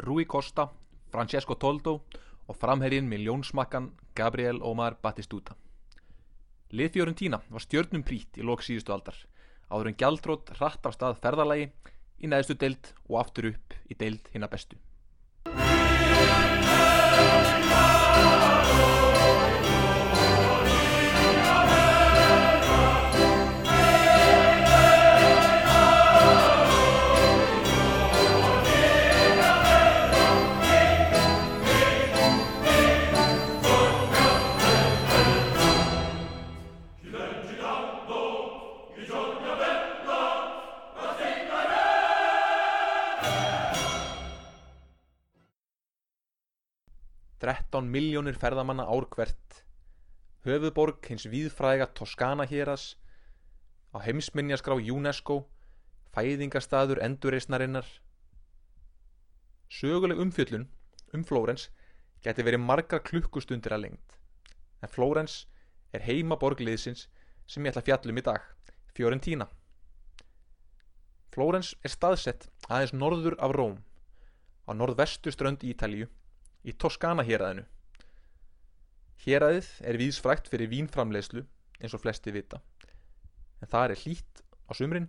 Rui Costa, Francesco Toldo og framherrin með ljónsmakkan Gabriel Omar Batistuta. Lið Fiorentína var stjörnum prít í lok síðustu aldar, áður en gjaldrótt hratt af stað ferðalagi í neðstu deild og aftur upp í deild hinna bestu. Þrettán miljónir ferðamanna ár hvert, höfuðborg hins víðfræga Toskana héras, á heimsminjaskrá UNESCO, fæðingarstaður endurreisnarinnar. Söguleg umfjöllun um Flórens geti verið margar klukkustundir að lengt, en Flórens er heima borgliðsins sem ég ætla að fjallum í dag, Fiorentína. Flórens er staðsett aðeins norður af Róm, á norðvestu strönd Ítalíu, í Toskana héræðinu. Héræðið er víðsfrækt fyrir vínframlegslu eins og flesti vita, en það er hlýtt á sumrin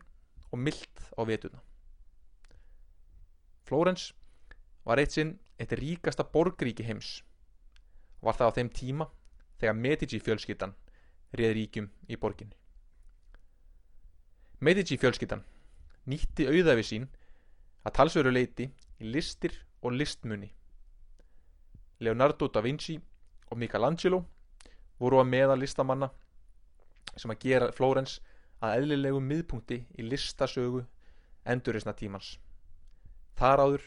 og myllt á vetuna. Flórens var eitt sinn eitt ríkasta borgríki heims og var það á þeim tíma þegar Medici fjölskyttan réð ríkjum í borginni. Medici fjölskyttan nýtti auðafi sín að talsveru leiti í listir og listmunni. Leonardo da Vinci og Michelangelo voru að meða listamanna sem að gera Flórens að eðlilegu miðpunkti í listasögu endurreysna tímans. Þar áður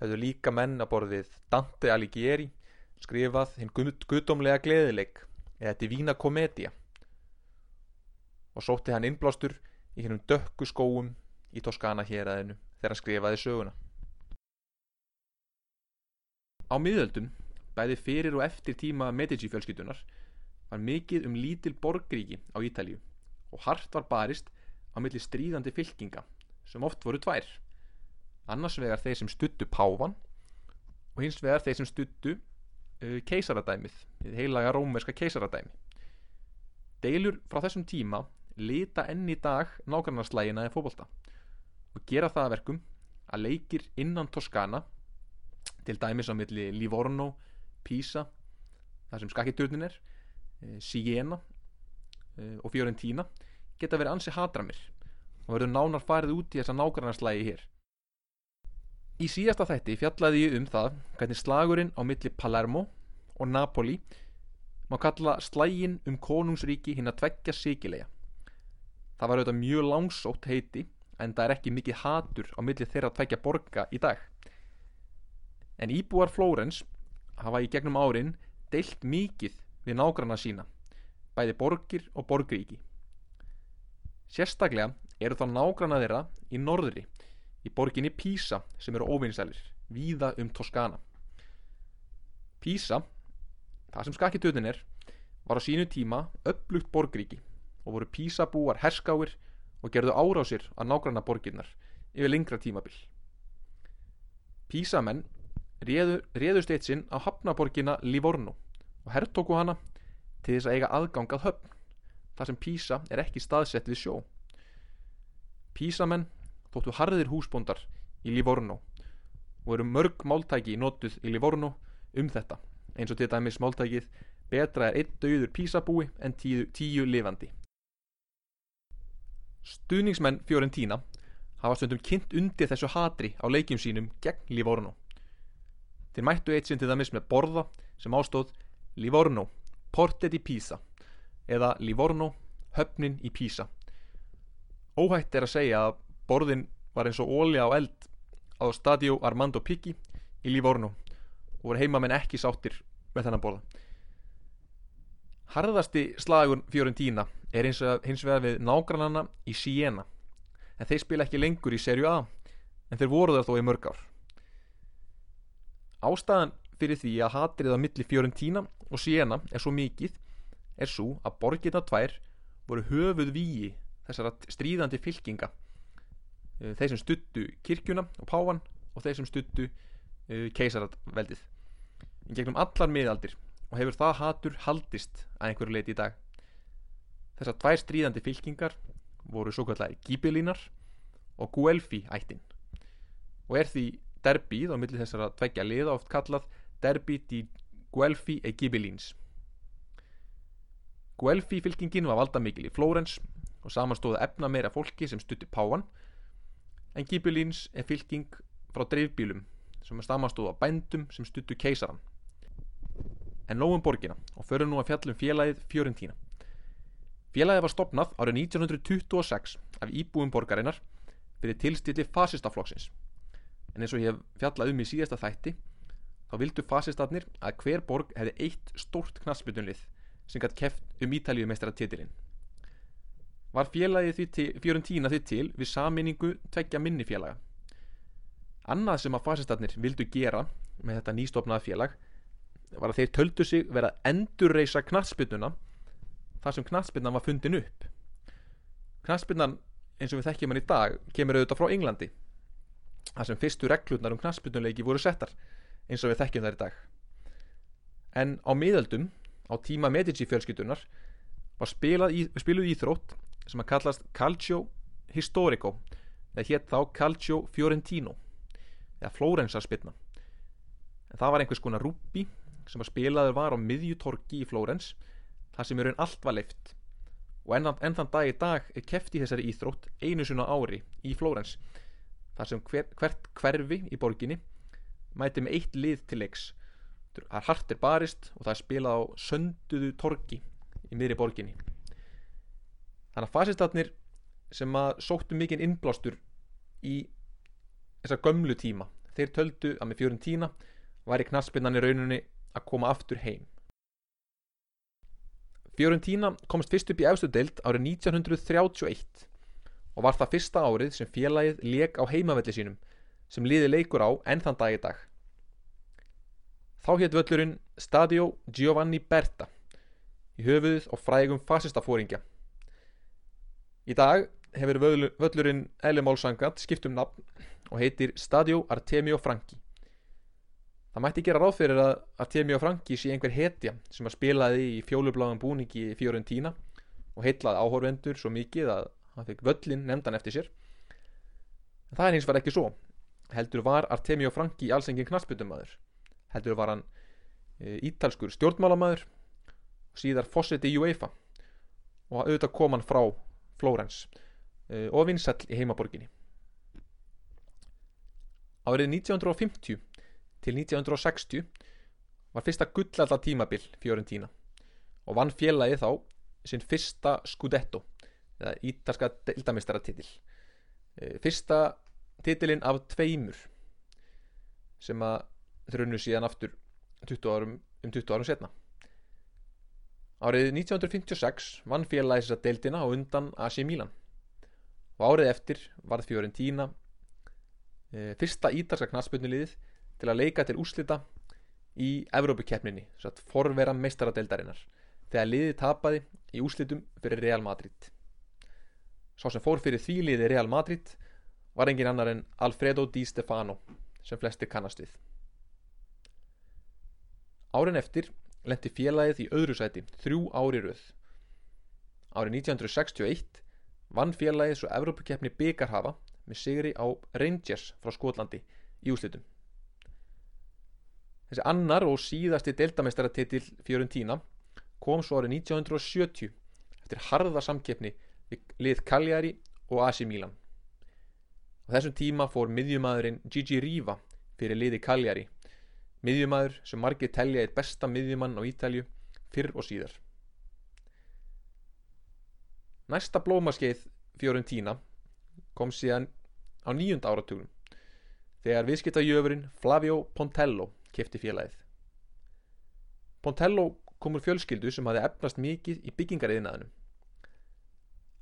höfðu líka menn að borðið Dante Alighieri skrifað hinn guttomlega gleðileik eða Divina Commedia og sótti hann innblástur í hennum dökku skóum í Toskana héræðinu þegar hann skrifaði söguna. Á miðöldum, bæði fyrir og eftir tíma Medici fjölskytunar, var mikið um lítil borgríki á Ítalíu og hart var barist á milli stríðandi fylkinga sem oft voru tvær. Annars vegar þeir sem stuttu pávan og hins vegar þeir sem stuttu uh, keisaradæmið, heilaga rómerska keisaradæmi. Deilur frá þessum tíma lita enn í dag nákvæmnarslægina eða fókbalta og gera það að verkum að leikir innan Toskana til dæmis á milli Livorno, Pisa þar sem skakkiturnin er e, Siena e, og Fiorentina geta verið ansi hatramir og verður nánar farið út í þessa nákvæmnarslægi hér Í síðasta þætti fjallaði ég um það hvernig slagurinn á milli Palermo og Napoli má kalla slægin um konungsríki hinn að tveggja sigilega Það var auðvitað mjög langsótt heiti en það er ekki mikið hatur á milli þeirra tveggja borga í dag. En íbúar Flórens hafa í gegnum árin deilt mikið við nágranna sína, bæði borgir og borgríki. Sérstaklega eru þá nágranna þeirra í norðri, í borginni Pisa sem eru óvinnsælir, víða um Toskana. Pisa, það sem skakkitöðin er, var á sínu tíma upplugt borgríki og voru písabúar herskáir og gerðu árásir að nágranna borginnar yfir lengra tímabil. Písamenn réðu, réðust eitt sinn á hafnaborgina Livorno og herrtóku hana til þess að eiga aðgang að höfn, þar sem Písa er ekki staðsett við sjó. Písamenn þóttu harðir húsbóndar í Livorno og eru mörg máltæki notuð í Livorno um þetta, eins og til dæmis máltækið betra er einn döður písabúi en tíu, tíu lifandi. Stuðningsmenn Fiorentína hafa stundum kynnt undir þessu hatri á leikjum sínum gegn Livorno. Þeir mættu eitt sinn til dæmis með borða sem ástóð Livorno, Porte di Pisa eða Livorno, höfnin í Pisa. Óhætt er að segja að borðin var eins og ólja á eld á Stadio Armando Picchi í Livorno og voru heimamenn ekki sáttir með þennan borða. Harðasti slagun Fiorentína er hins, hins vegar við nágrannana í Siena en þeir spila ekki lengur í serju A en þeir voru þar þó í mörg ár. Ástæðan fyrir því að hatrið á milli Fiorentína og Siena er svo mikið er svo að borgirna tvær voru höfuð víi þessara stríðandi fylkinga. Þeir sem stuttu kirkjuna og pávan og þeir sem stuttu uh, keisarveldið í gegnum allar miðaldir og hefur það hatur haldist að einhverju leiti í dag. Þessar tvær stríðandi fylkingar voru svo kallar Gibelínar og Guelfi ættin og er því derbið á milli þessara tveggja liða oft kallað derbi di Guelfi e Gibelins Guelfi fylkingin var valda mikil í Flórens og samanstóða efna meira fólki sem stutti páan en Gibelins er fylking frá dreifbílum sem samanstóða bændum sem stuttu keisaran en nógum borgina og förum nú að fjallum félagið Fiorentína félagið var stopnað árið 1926 af íbúum borgarinnar fyrir tilstilli fasistaflokksins en eins og ég hef fjallað um í síðasta þætti þá vildu fasistarnir að hver borg hefði eitt stórt knassbytunlið sem gætt keft um Ítalíu meistara titilinn var félagið til, Fiorentína því til við saminningu tveggja minni félaga. Annað sem að fasistarnir vildu gera með þetta nýstofnaða félag var að þeir töldu sig vera að endurreisa knatsbytuna þar sem knatsbytnan var fundin upp. Knatsbytnan eins og við þekkjum hann í dag kemur auðvitað frá Englandi þar sem fyrstu reglurnar um knatsbytnuleiki voru settar eins og við þekkjum þær í dag. En á miðöldum á tíma Medici fjölskyldunar var í, spiluð íþrótt sem að kallast Calcio Historico eða hétt þá Calcio Fiorentino eða Flórensa spilna en það var einhvers konar rúbi sem að spilaður var á miðjutorki í Flórens þar sem er einn allt var leift og enn, enn þann dag í dag er keft í þessari íþrótt einu svona ári í Flórens þar sem hver, hvert hverfi í borginni mæti með eitt lið til leiks. Það er hartir barist og það er spilað á sönduðu torki í miðri borginni. Þannig að fasistatnir sem að sóttu mikinn innblástur í þessa gömlu tíma þeir töldu að með fjörun tína væri knaspinnan í rauninni að koma aftur heim. Fjörun tína komst fyrst upp í efstu deild árið 1931 og var það fyrsta árið sem félagið leik á heimavelli sínum sem liði leikur á enn þann dag í dag Þá hétt völlurinn Stadio Giovanni Berta í höfuð og frægum fasistafóringja. Í dag hefur völlurinn Elimálsangat skipt um nafn og heitir Stadio Artemio Franchi. Það mætti gera ráð fyrir að Artemio Franchi sé einhver hetja sem að spilaði í fjólubláðan búningi í Fiorentína og heitlaði áhórvendur svo mikið að hann fikk völlin nefndan eftir sér. En það er hins var ekki svo. Heldur var Artemio Franchi alls engin knarsbyttumadur heldur var hann e, ítalskur stjórnmálamæður síðar fósiti í UEFA og auðvitað kom hann frá Flórens e, og vinsall í heimaborginni Árið 1950 til 1960 var fyrsta gullalla tímabil Fiorentína og vann félagi þá sinn fyrsta Scudetto eða ítalska deildamistara titil e, fyrsta titilinn af tveimur sem að þrunnu síðan aftur 20 árum, um 20 árum setna Árið 1956 vann félagi þess að deildina á undan AC Milan og árið eftir varð Fiorentína e, fyrsta ítalska knastbyrnuliðið til að leika til úslita í Evrópukeppninni forvera meistaradeildarinnar þegar liðið tapaði í úslitum fyrir Real Madrid Sá sem fór fyrir því liði Real Madrid var engin annar en Alfredo Di Stefano sem flesti kannast við Árin eftir lendi félagið í öðru sæti þrjú ári rauð. Árið 1961 vann félagið svo Evrópukeppni byggarhafa með sigri á Rangers frá Skotlandi í úslitum. Þessi annar og síðasti deltameistaratitil Fiorentína kom svo árið 1970 eftir harða samkeppni lið Cagliari og AC Milan. Á þessum tíma fór miðjumæðurinn Gigi Riva fyrir liði Cagliari. Miðjumæður sem margir telja eitt besta miðjumann á Ítalju fyrr og síðar. Næsta blómaskeið Fiorentína kom síðan á nýjunda áratugnum þegar viðskiptajöfurinn Flavio Pontello kefti félagið. Pontello komur fjölskyldu sem hafi efnast mikið í byggingariðnaðinu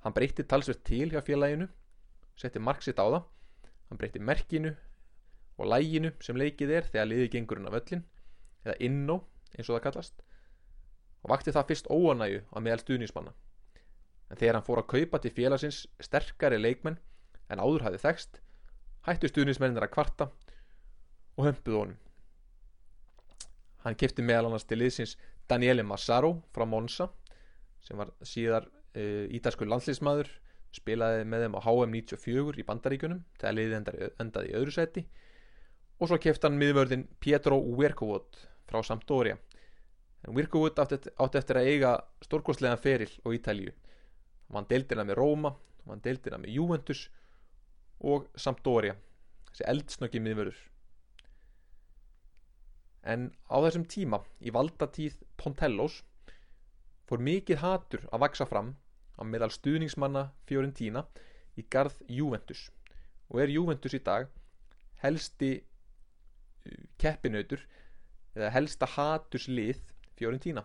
hann breytti talsvert til hjá félaginu setti marksitt á það. Hann breytti merkinu og læginu sem leikið er þegar liði gengurinn af öllin eða innó eins og það kallast og vakti það fyrst óanægu á meðal stuðnismanna en þegar hann fór að kaupa til félagsins sterkari leikmenn en áður hafið þekst hættu stuðnismennir að kvarta og hömpuð honum. Hann kefti meðal annars til liðsins Daniele Massaro frá Monza sem var síðar uh, ítalskur landslýsmaður spilaði með þeim á HM 94 í bandaríkunum þegar liðið endaði, endaði í öðru seti og svo kefti hann miðvörðin Pietro Werkowot frá Sampdoria. En Werkowot átti, átti eftir að eiga stórkostlegan feril og Ítalíu. Hann vann deildina með Róma hann vann deildina með Juventus og Sampdoria þessi eldsnöggi miðvörður. En á þessum tíma í valdatíð Pontellos fór mikið hatur að vaksa fram á meðal stuðningsmanna Fiorentina í garð Juventus. Og er Juventus í dag helsti uh, keppinautur eða helsta haturslið Fiorentina.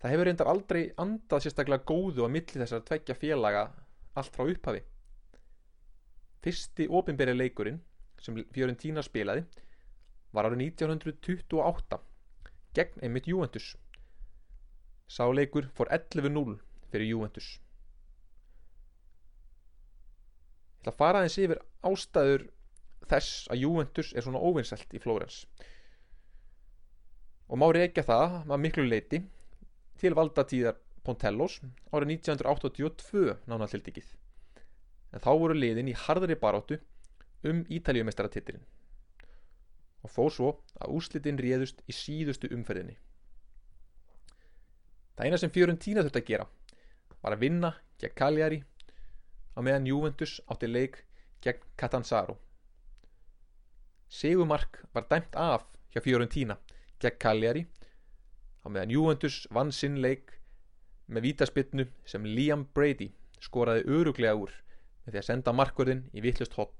Það hefur reyndar aldrei andað sérstaklega góðu á milli þessar tveggja félaga allt frá upphafi. Fyrsti ofinberi leikurinn sem Fiorentina spilaði var árið 1928 gegn einmitt Juventus Sáleikur fór 11-0 fyrir Juventus. Ég ætla að fara aðeins yfir ástæður þess að Juventus er svona óvinnselt í Flórens. Og má reykja það að miklu leiti til valdatíðar Pontellos árið 1982 nánatildikið en þá voru liðin í harðari baróttu um Ítaljumestaratitilin og fóð svo að úslitin réðust í síðustu umferðinni Það eina sem Fiorentina þurfti að gera var að vinna gegn Cagliari á meðan Juventus átti leik gegn Catanzaro. Segumark var dæmt af hjá Fiorentina gegn Cagliari á meðan Juventus vann sinn leik með vítaspinnu sem Liam Brady skoraði öruglega úr með því að senda markverðin í vittlust hotn.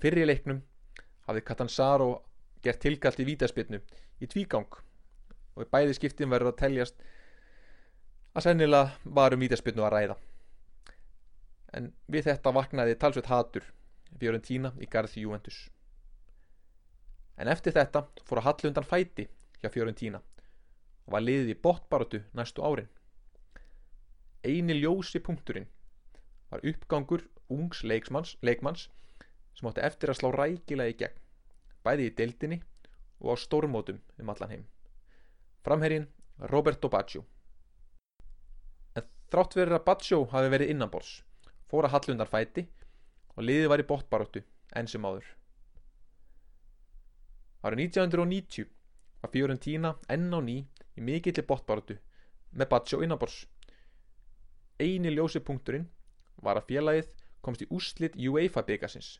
Fyrir leiknum hafði Catanzaro gert tilkallt í vítaspinnu í tvígang og í bæði skiptin verður að teljast að sennilega varum vítaspilnu að ræða. En við þetta vaknaði talsveit hatur Fiorentina í garð Juventus. En eftir þetta fór að hallu undan fæti hjá Fiorentina og var liðið í botbarótu næstu árin. Eini ljósi punkturinn var uppgangur ungs leikmanns, leikmanns sem átti eftir að slá rækilega í gegn bæði í deildinni og á stórmótum um allan heim Framherjinn Roberto Baggio. En þrátt verið að Baggio hafi verið innanbors, fór að hallundar fæti og liðið var í bóttbaróttu enn sem áður. Árið 1990 var Fiorentina enn á ný í mikillir bóttbaróttu með Baggio innanbors. Einu ljósi punkturinn var að félagið komst í úslit UEFA byggasins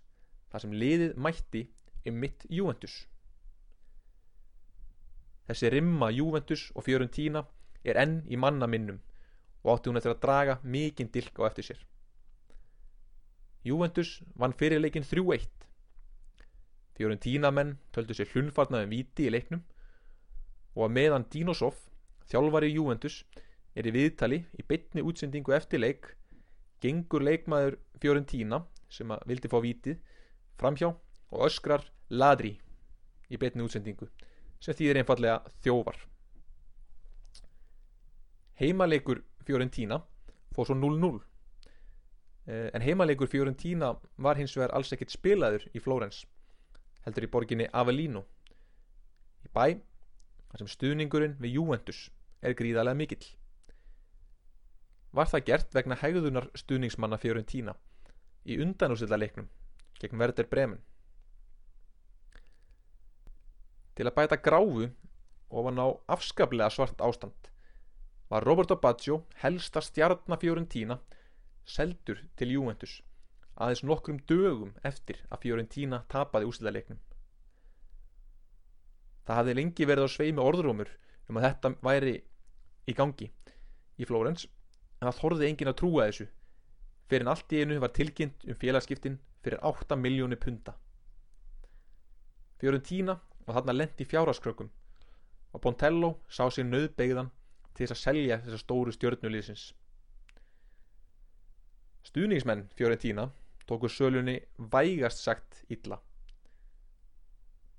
þar sem liðið mætti um mitt Juventus. Þessi rimma Juventus og Fiorentina er enn í manna minnum og átti hún eftir að draga mikinn dilk á eftir sér. Juventus vann fyrirleikin 3-1. Fiorentina menn töldu sér hlunfarnaðum viti í leiknum og að meðan Dinosov, þjálfari Juventus, er í viðtali í bytni útsendingu eftir leik gengur leikmaður Fiorentina sem að vildi fá vitið framhjá og öskrar ladri í bytni útsendingu sem þýðir einfallega þjóvar heimaleikur Fiorentina fór svo 0-0 eh, en heimaleikur Fiorentina var hins vegar alls ekkit spilaður í Flórens heldur í borginni Avellino í bæ sem stuðningurinn við Juventus er gríðarlega mikill. Var það gert vegna hegðunar stuðningsmanna Fiorentina í undanúsilla leiknum gegn Verder Bremen Til að bæta gráfu ofan á afskaplega svart ástand var Roberto Baggio helsta stjarnafjórentína seldur til Juventus aðeins nokkrum dögum eftir að Fiorentina tapaði úsleiknum. Það hafði lengi verið á sveimi orðrómur um að þetta væri í gangi í Flórens en það þorði engin að trúa þessu fyrir en allt í einu var tilkynnt um félagskiptin fyrir 8 miljóni punta. Fiorentina og þarna lendi fjáraskrökkum og Pontello sá sér nöðbeigðan til þess að selja þessar stóru stjórnulísins Stuðningsmenn Fiorentína tóku sölunni vægast sagt illa.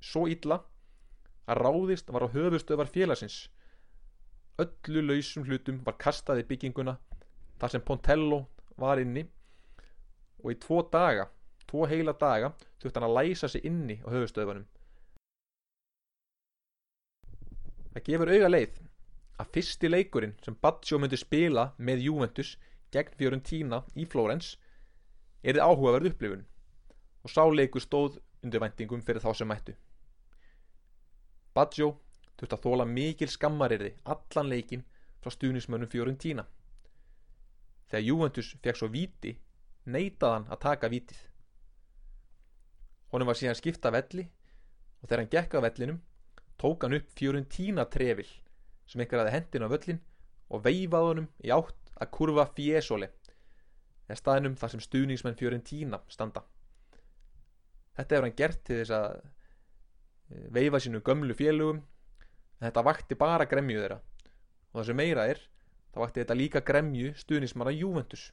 Svo illa að ráðist var á höfustöðvar félagsins. Öllu lausum hlutum var kastað í bygginguna þar sem Pontello var inni. Og í tvo daga tvo heila daga þurfti hann að læsa sig inni á höfustöðunum það gefur auga leið að fyrsti leikurinn sem Baggio myndi spila með Juventus gegn Fiorentina í Flórens erði áhugaverð upplifun og sáleikur stóð undir vendingum fyrir þá sem mættu. Baggio þurfti að þóla mikil skammarirði allan leikin frá stuðnismönnum Fiorentina. Þegar Juventus fekk svo víti neitaðan að taka vítið. Honum var síðan skipta velli og þegar hann gekk af vellinum tók hann upp Fiorentina trefil sem einhver aði hendin á völlin og veifaði honum í átt að kurva Fiesole eða staðinum þar sem stuðningsmenn Fiorentina standa. Þetta hefur hann gert til þess að eh, veifa sínu gömlu félugum en þetta vakti bara gremju þeirra. Og það sem meira er þá vakti þetta líka gremju stuðnismara Juventus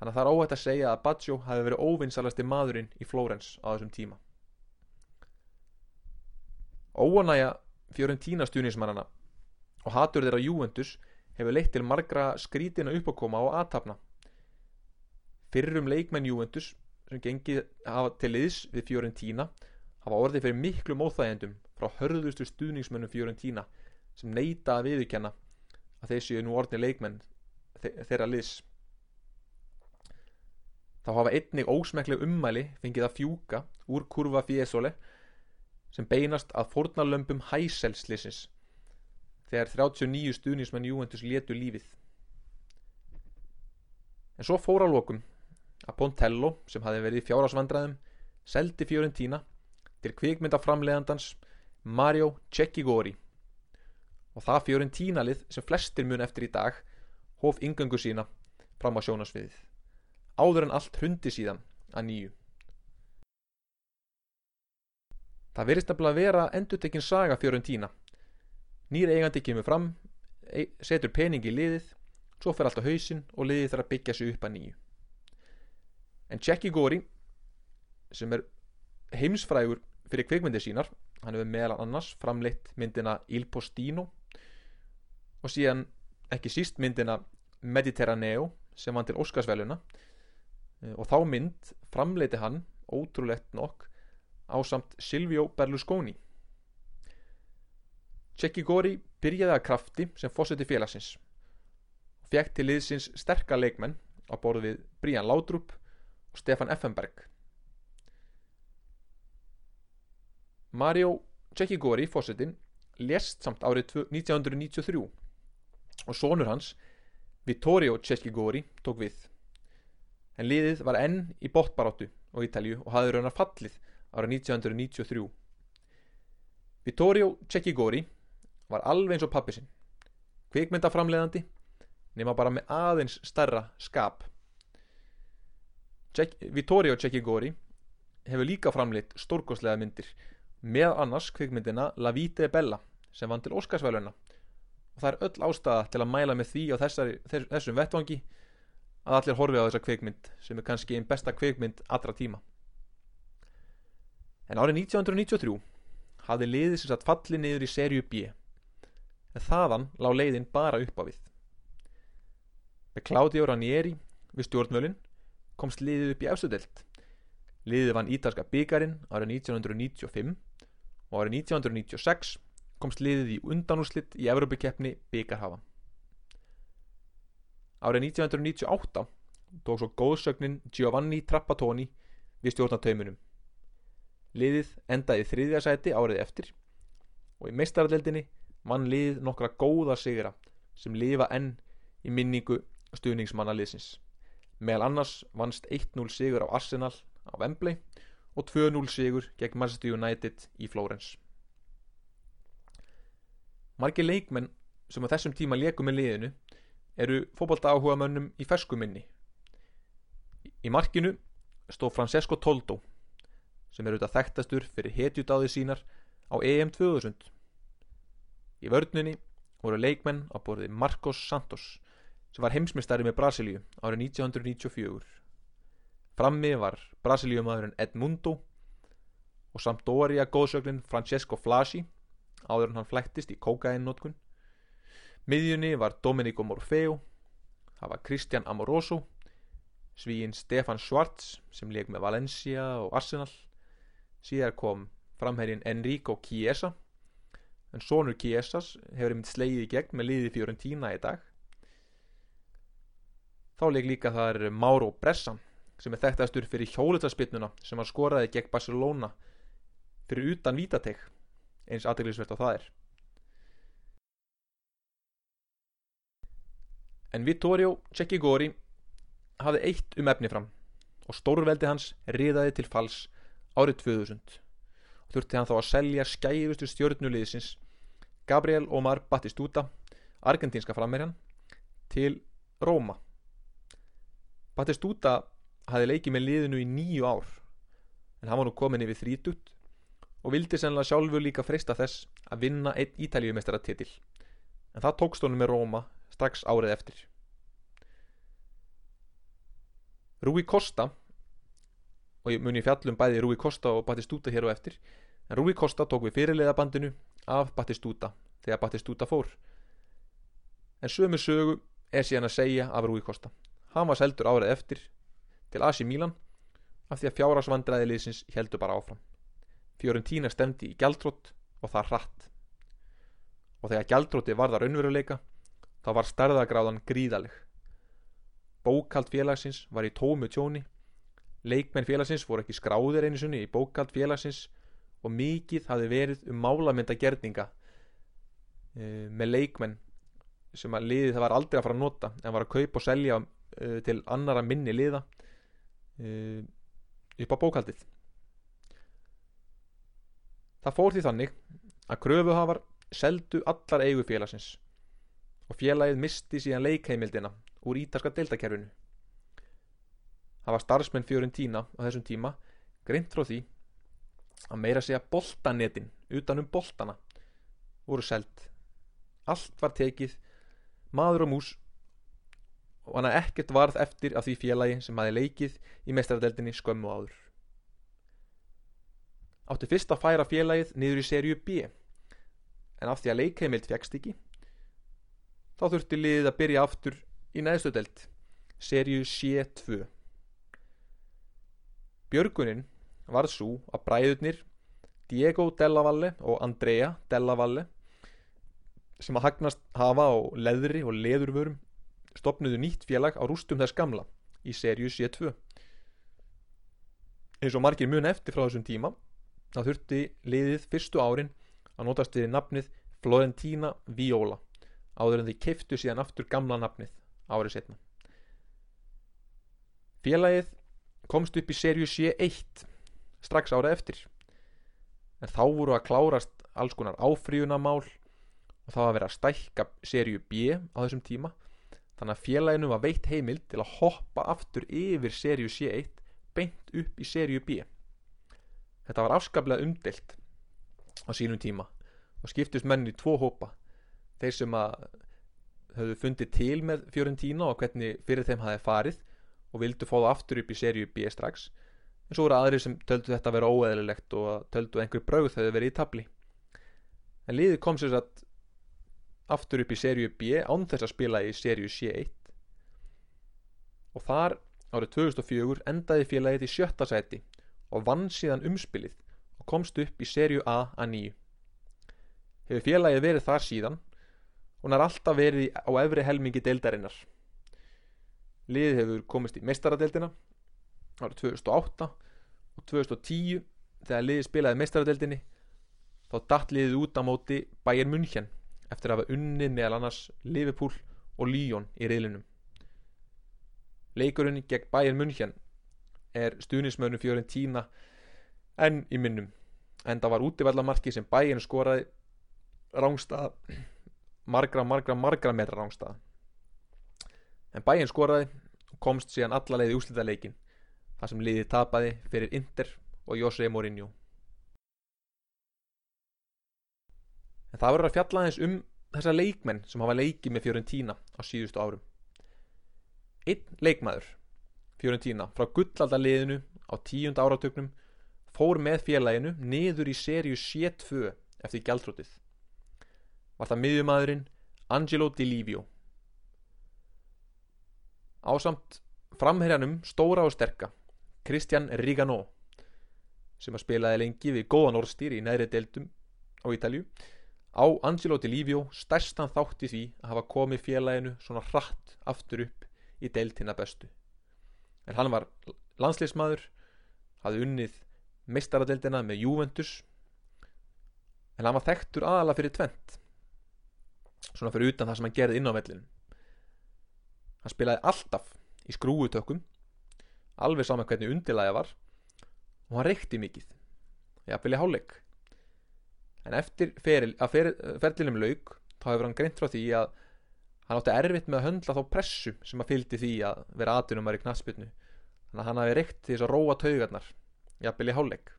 þannig að það er óhætt að segja að Baggio hafi verið óvinnsalasti maðurinn í Flórens á þessum tíma Óanæja Fiorentina stuðnismannana og hatur þeirra Juventus hefur leitt til margra skrítina uppákoma og aðtapna fyrrum leikmenn Juventus sem gengið hafa til liðs við Fiorentina hafa orðið fyrir miklu móþægjendum frá hörðustu stuðningsmönnum Fiorentina sem neyta að viðurkenna að þeir séu nú orðni leikmenn þeirra liðs. Þá hafa einnig ósmekleg ummæli fengið að fjúka úr kurva Fiesole sem beinast að fornalömpum hæselslisins þegar 39 stuðnismenn Juventus letu lífið. En svo fór á lokum að Pontello sem hafi verið í fjárásvandræðum seldi Fiorentina til kvikmyndaframleðandans Mario Cecchigori. Og það Fiorentina-lið sem flestir mun eftir í dag hóf yngöngu sína fram á sjónasviðið áður en allt hundi síðan að nýju Það verist að vera endutekkin saga Fiorentina Nýr eigandi kemur fram setur pening í liðið svo fer allt á hausin og liðið þarf að byggja sig upp að nýju. En Jackie Gori sem er heimsfrægur fyrir kveikmyndir sínar hann hefur meðal annars framleitt myndina Il Postino og síðan ekki síst myndina Mediterraneo sem hann til Óskarsveluna eh, og þá mynd framleiti hann ótrúlegt nokk á samt Silvio Berlusconi. Jackie Gori byrjaði að krafti sem fósetti félagsins og fekk til liðsins sterkar leikmenn á borðu við Brian Laudrup og Stefan Effenberg. Mario Cecchigori fósittin lest samt árið 1993 og sonur hans Vittorio Cecchigori tók við. En liðið var enn í bóttbaráttu á Ítalju og hafði raunar fallið árið 1993 Vittorio Cecchigori var alveg eins og pappi sinn. Kvikmyndaframleðandi nema bara með aðeins starra skap. Vittorio Cecchigori hefur líka framleitt stórkoslega myndir með annars kvikmyndina La Vite Bella sem vann til Óskarsvæluna og það er öll ástæða til að mæla með því á þessari, þessum vettvangi að allir horfi á þessa kvikmynd sem er kannski einn besta kvikmynd allra tíma en árið 1993 hafði liðið sem satt fallið niður í serju B en þaðan lág leiðin bara upp á við með Claudio Ranieri við stjórnmölinn komst liðið upp í efstudelt. Liðið vann ítalska byggarinn árið 1995 og árið 1996 komst liðið í undanúslitt í Evropakeppni byggarhafa. Árið 1998 tók svo góðsögnin Giovanni Trappatoni við stjórnataumunum. Liðið endaði þriðja sæti árið eftir og í meistaraldeldinni vann liðið nokkra góða sigra sem lifa enn í minningu stuðningsmanna liðsins. Meðal annars vannst 1-0 sigur á Arsenal á Wembley og 2-0 sigur gegn Manchester United í Flórens. Margi leikmenn sem á þessum tíma leikum með liðinu eru fókbalta áhuga mönnum í ferskuminni í markinu stó Francesco Toldo sem er auðvitað þekktastur fyrir hetjudáði sínar á EM 2000 í vörnunni voru leikmenn á borði Marcos Santos sem var heimsmystari með Brasilíu árið 1994 frammi var Brasilíumadurinn Edmundo og samt Dória góðsöglinn Francesco Flasi áður hann flættist í kókainnotkun miðjunni var Domenico Morfeo það var Christian Amoroso svíin Stefan Schwartz sem leik með Valencia og Arsenal síðar kom framherrin Enrico Chiesa. En sonur Chiesas hefur einmitt slegið í gegn með liði Fiorentina í dag. Þá leik líka þar Mauro Bressan sem er þekktastur fyrir hjólutaspinnuna sem hann skoraði gegn Barcelona fyrir utan vítateg. Eins aðteglisvert á það er. En Vittorio Cecchigori hafði eitt um efni fram og stórveldi hans riðaði til fals árið 2000 og þurfti hann þá að selja skærustu stjórnuliðsins Gabriel Omar Batistuta argentínska frammerjan til Róma. Batistuta hafði leikið með liðinu í nýju ár en hann var nú komin yfir þrítut og vildi sennilega sjálfur líka freysta þess að vinna einn ítaljumestaratitil en það tókst honum með Róma strax árið eftir. Rúi Kosta og ég muni fjallum bæði Rúi Kosta og Batistúta hér og eftir. En Rúi Kosta tók við fyrirleiðabandinu af Batistúta þegar Batistúta fór. En sömu sögu er síðan að segja af Rúi Kosta. Hann var seldur árið eftir til Asi Milan af því að fjárasvandræði liðsins heldur bara áfram. Fiorentína stemdi í gjaldrótt og það hratt. Og þegar gjaldrótti varðar önveruleika þá var starðagráðan gríðaleg bókald félagsins var í tómu tjóni leikmenn félagsins voru ekki skráðir einu sunni í bókald félagsins og mikið hafi verið um málamynda gerninga e, eh, með leikmenn sem að liðið það var aldrei að fara að nota en var að kaupa og selja e, til annara minni liða e, upp á bókaldið það fór því þannig að kröfuhafar seldu allar eigu félagsins og félagið misti síðan leikheimildina úr ítarska deltakerfinu. Það var starfsmenn Fiorentína á þessum tíma greint frá því að meira segja boltanetin utanum boltana voru seld. Allt var tekið, maður og mús og hann að ekkert varð eftir af því félagi sem hafi leikið í mestrardeldinni skömmu áður. Átti fyrst að færa félagið niður í serju B en af því að leikheimild fegst ekki þá þurfti liðið að byrja aftur í neðstu delt serju C2 Björgunin varð svo að bræðurnir Diego Della Valle og Andrea Della Valle sem að hagnast hafa á leðri og leðurvörum stopnuðu nýtt félag á rústum þess gamla í serju C2 eins og margir mun eftir frá þessum tíma þá þurfti liðið fyrstu árin að notast við nafnið Florentina Viola áður en því kiftu síðan aftur gamla nafnið árið setna félagið komst upp í serju C1 strax ára eftir. En þá voru að klárast alls konar áfríunamál og það var að vera að stækka serju B á þessum tíma. Þannig að félaginu var veitt heimild til að hoppa aftur yfir serju C1 beint upp í serju B. Þetta var afskaplega umdelt á sínum tíma og skiptist menn í tvo hópa. Þeir sem að höfðu fundið til með Fiorentina og hvernig fyrir þeim hafi farið og vildu fá það aftur upp í serju B strax. En svo voru aðri sem töldu þetta að vera óeðlilegt og töldu einhver brauð þegar þau verið í tabli en liðið kom sér satt aftur upp í serju B án þess að spila í serju C1 og þar árið 2004 endaði félagið í sjötta seti og vann síðan umspilið og komst upp í serju A að nýju. Hefur félagið verið þar síðan hún har alltaf verið á efri helmingi deildarinnar liðið hefur komist í mestaradeildina árið 2008 og 2010 þegar liðið spilaði mestaradeildinni þá datt liðið út á móti Bayern München eftir að hafa unnið meðal annars Liverpool og Lyon í reylinum leikurinn gegn Bayern München er stuðnismönu fjórin tína enn í minnum en það var útivallamarki sem Bayern skoraði rángstað margra, margra, margra metra rángstaða en bæinn skoraði og komst síðan allalegið í úslita leikin þar sem liðið tapaði fyrir Inter og Jose Mourinho. En það verður að fjalla aðeins um þessa leikmenn sem hafa leikið með Fiorentina á síðustu árum. Einn leikmaður Fiorentina frá gullaldaliðinu á tíund áratöknum fór með félaginu niður í serju 7-2 eftir gæltrótið var það miðjumæðurinn Angelo Di Livio. Ásamt framherjanum stóra og sterka Kristjan Rigano sem að spilaði lengi við góðan orðstýr í neðri deildum á Ítalju á Angelo Di Livio stærstan þátt í því að hafa komið félaginu svona hratt aftur upp í deildina bestu. En hann var landsleismadur hafði unnið meistaradeildina með Juventus en hann var þekktur aðala fyrir tvent svona fyrir utan það sem hann gerði inn á vellinu hann spilaði alltaf í skrúutökkum alveg saman hvernig undirlæði var og hann reykti mikið jafnvel í hálfleik. En eftir feril, að fer, ferlinum lauk þá hefur hann greint frá því að hann átti erfitt með að höndla þá pressu sem að fylgdi því að vera aðtunumar í knaspinu þannig að hann hafi reykt því þess að róa taugarnar jafnvel í hálfleik.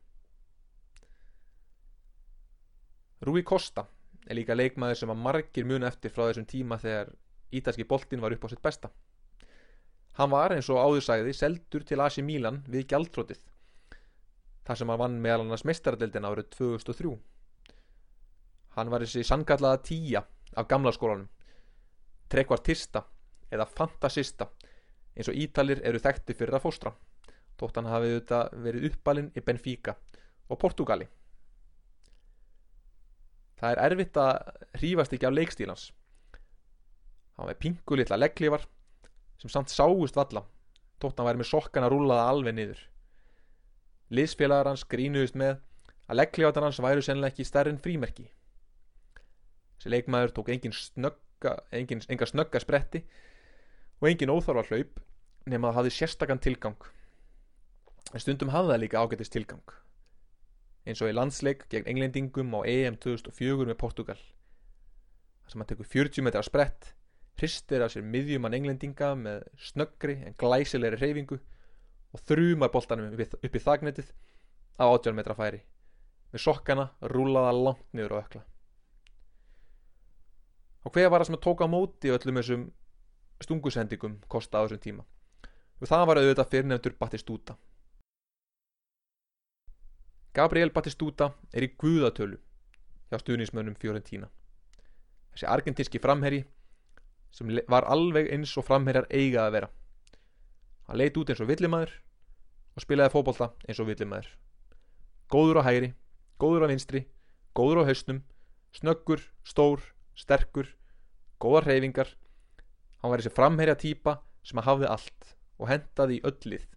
Rúi Kosta er líka leikmaður sem að margir muni eftir frá þessum tíma þegar ítalski boltin var upp á sitt besta. Hann var eins og áðursæði seldur til Asi Milan við gjaldrótið þar sem hann vann meðal annars mestaradildin árið 2003 hann var þessi sannkallaða tíja af gamla skólanum trekvartista eða fantasista eins og Ítalir eru þekkti fyrir að fóstra þótt hann hafið auðvitað verið uppalinn í Benfica og Portugali það er erfitt að hrífast ekki af leikstílans hann var pingu litla legglífar sem samt sáust valla þótt hann væri með sokkana rúlaða alveg niður. Liðsfélagar hans grínuðist með að legglífatar hans væru sennilega ekki stærri en frímerki. Þessi leikmaður tók engin snögga engin, enga snögga spretti og engin óþarfa hlaup nema að hafði sérstakann tilgang. En stundum hafði það líka ágættist tilgang. Eins og í landsleik gegn englendingum á EM 2004 með Portugal þar sem hann tekur 40 metra sprett hristir af sér miðjumann englendinga með snöggri en glæsilegri reyfingu og þrjumar boltanum upp í þagnetið á 80 metra færi með sokkana rúlaða langt niður á ökla og hver var það sem að tóka á móti öllum þessum stungusendingum kosta á þessum tíma? Og það var auðvitað fyrirnefndur Battistúta Gabriel Battistúta er í guðatölu hjá stuðnismönnum Fiorentína þessi argentinski framherri sem var alveg eins og framherjar eiga að vera. Hann leit út eins og villimæður og spilaði fókbólta eins og villimæður góður á hægri góður á vinstri góður á hausnum snöggur, stór, sterkur góðar hreyfingar. Hann var þessi framherja týpa sem að hafði allt og hendaði í öllið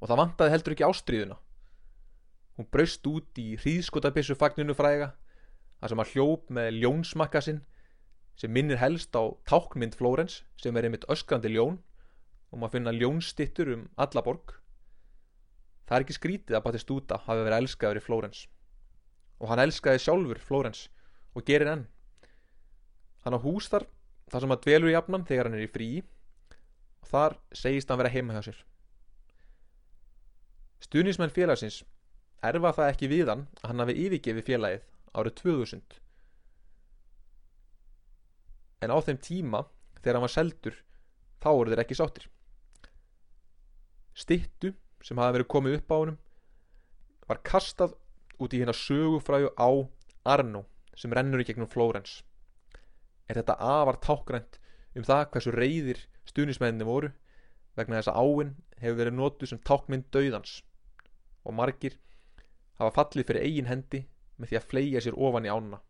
og það vantaði heldur ekki ástriðuna hún braust út í hríðskotabissu fagninu fræga þar sem að hljóp með ljónsmakka sinn sem minnir helst á tákmynd Flórens sem er einmitt öskrandi ljón og maður finna ljónstittur um alla borg. Það er ekki skrítið að Batistúta hafi verið elskaður í Flórens. Og hann elskaði sjálfur Flórens og gerir enn. Hann á hús þar þar sem hann dvelur í afnan þegar hann er í frí. Og þar segist hann vera heima hjá sér. Stuðnismenn félagsins erfa það ekki við hann að hann hafi yfirgefið félagið árið 2000 en á þeim tíma þegar hann var seldur þá voru þeir ekki sáttir. Stittu sem hafi verið komið upp á honum var kastað út í hérna sögufræðu á Arno sem rennur í gegnum Flórens. Er þetta afar tákgrænt um það hversu reyðir stuðnismenninni voru vegna þess að áinn hefur verið nótuð sem tákmynd dauðans. Og margir hafa fallið fyrir eigin hendi með því að fleia sér ofan í ána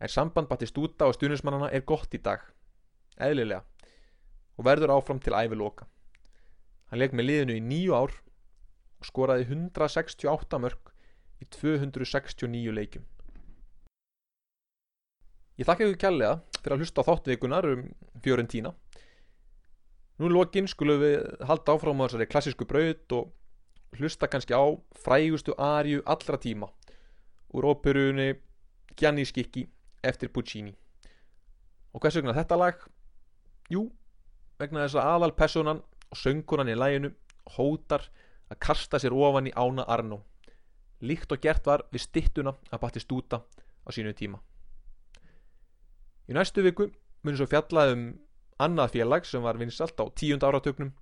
en samband Batistúta og stuðnismannana er gott í dag. Eðlilega. Og verður áfram til æviloka hann leik með liðinu í nýju ár og skoraði 168 mörg í 269 leikum Ég þakka ykkur kjallega fyrir að hlusta á þáttveikunar um Fiorentína Nú lokinn skulum við halda áfram á þessari klassísku braut og hlusta kannski á frægustu arju allra tíma úr óperunni Gianni Skikki eftir Puccini. Og hvers vegna þetta lag? Jú, vegna þess að aðal personan og söngunan í læginu hótar að kasta sér ofan í ána Arno líkt og gert var við stittuna að bati stúta á sínu tíma. Í næstu viku munum svo fjallað um annað félag sem var vinsalt á tíund áratögnum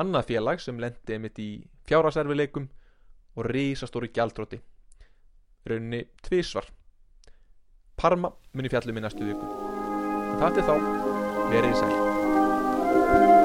annað félag sem lendi mitt í fjárhaserfileikum og risastóri gjaldróti rauninni tvísvar Parma muni fjallum í næstu viku. Það til þá. Verið þið sæl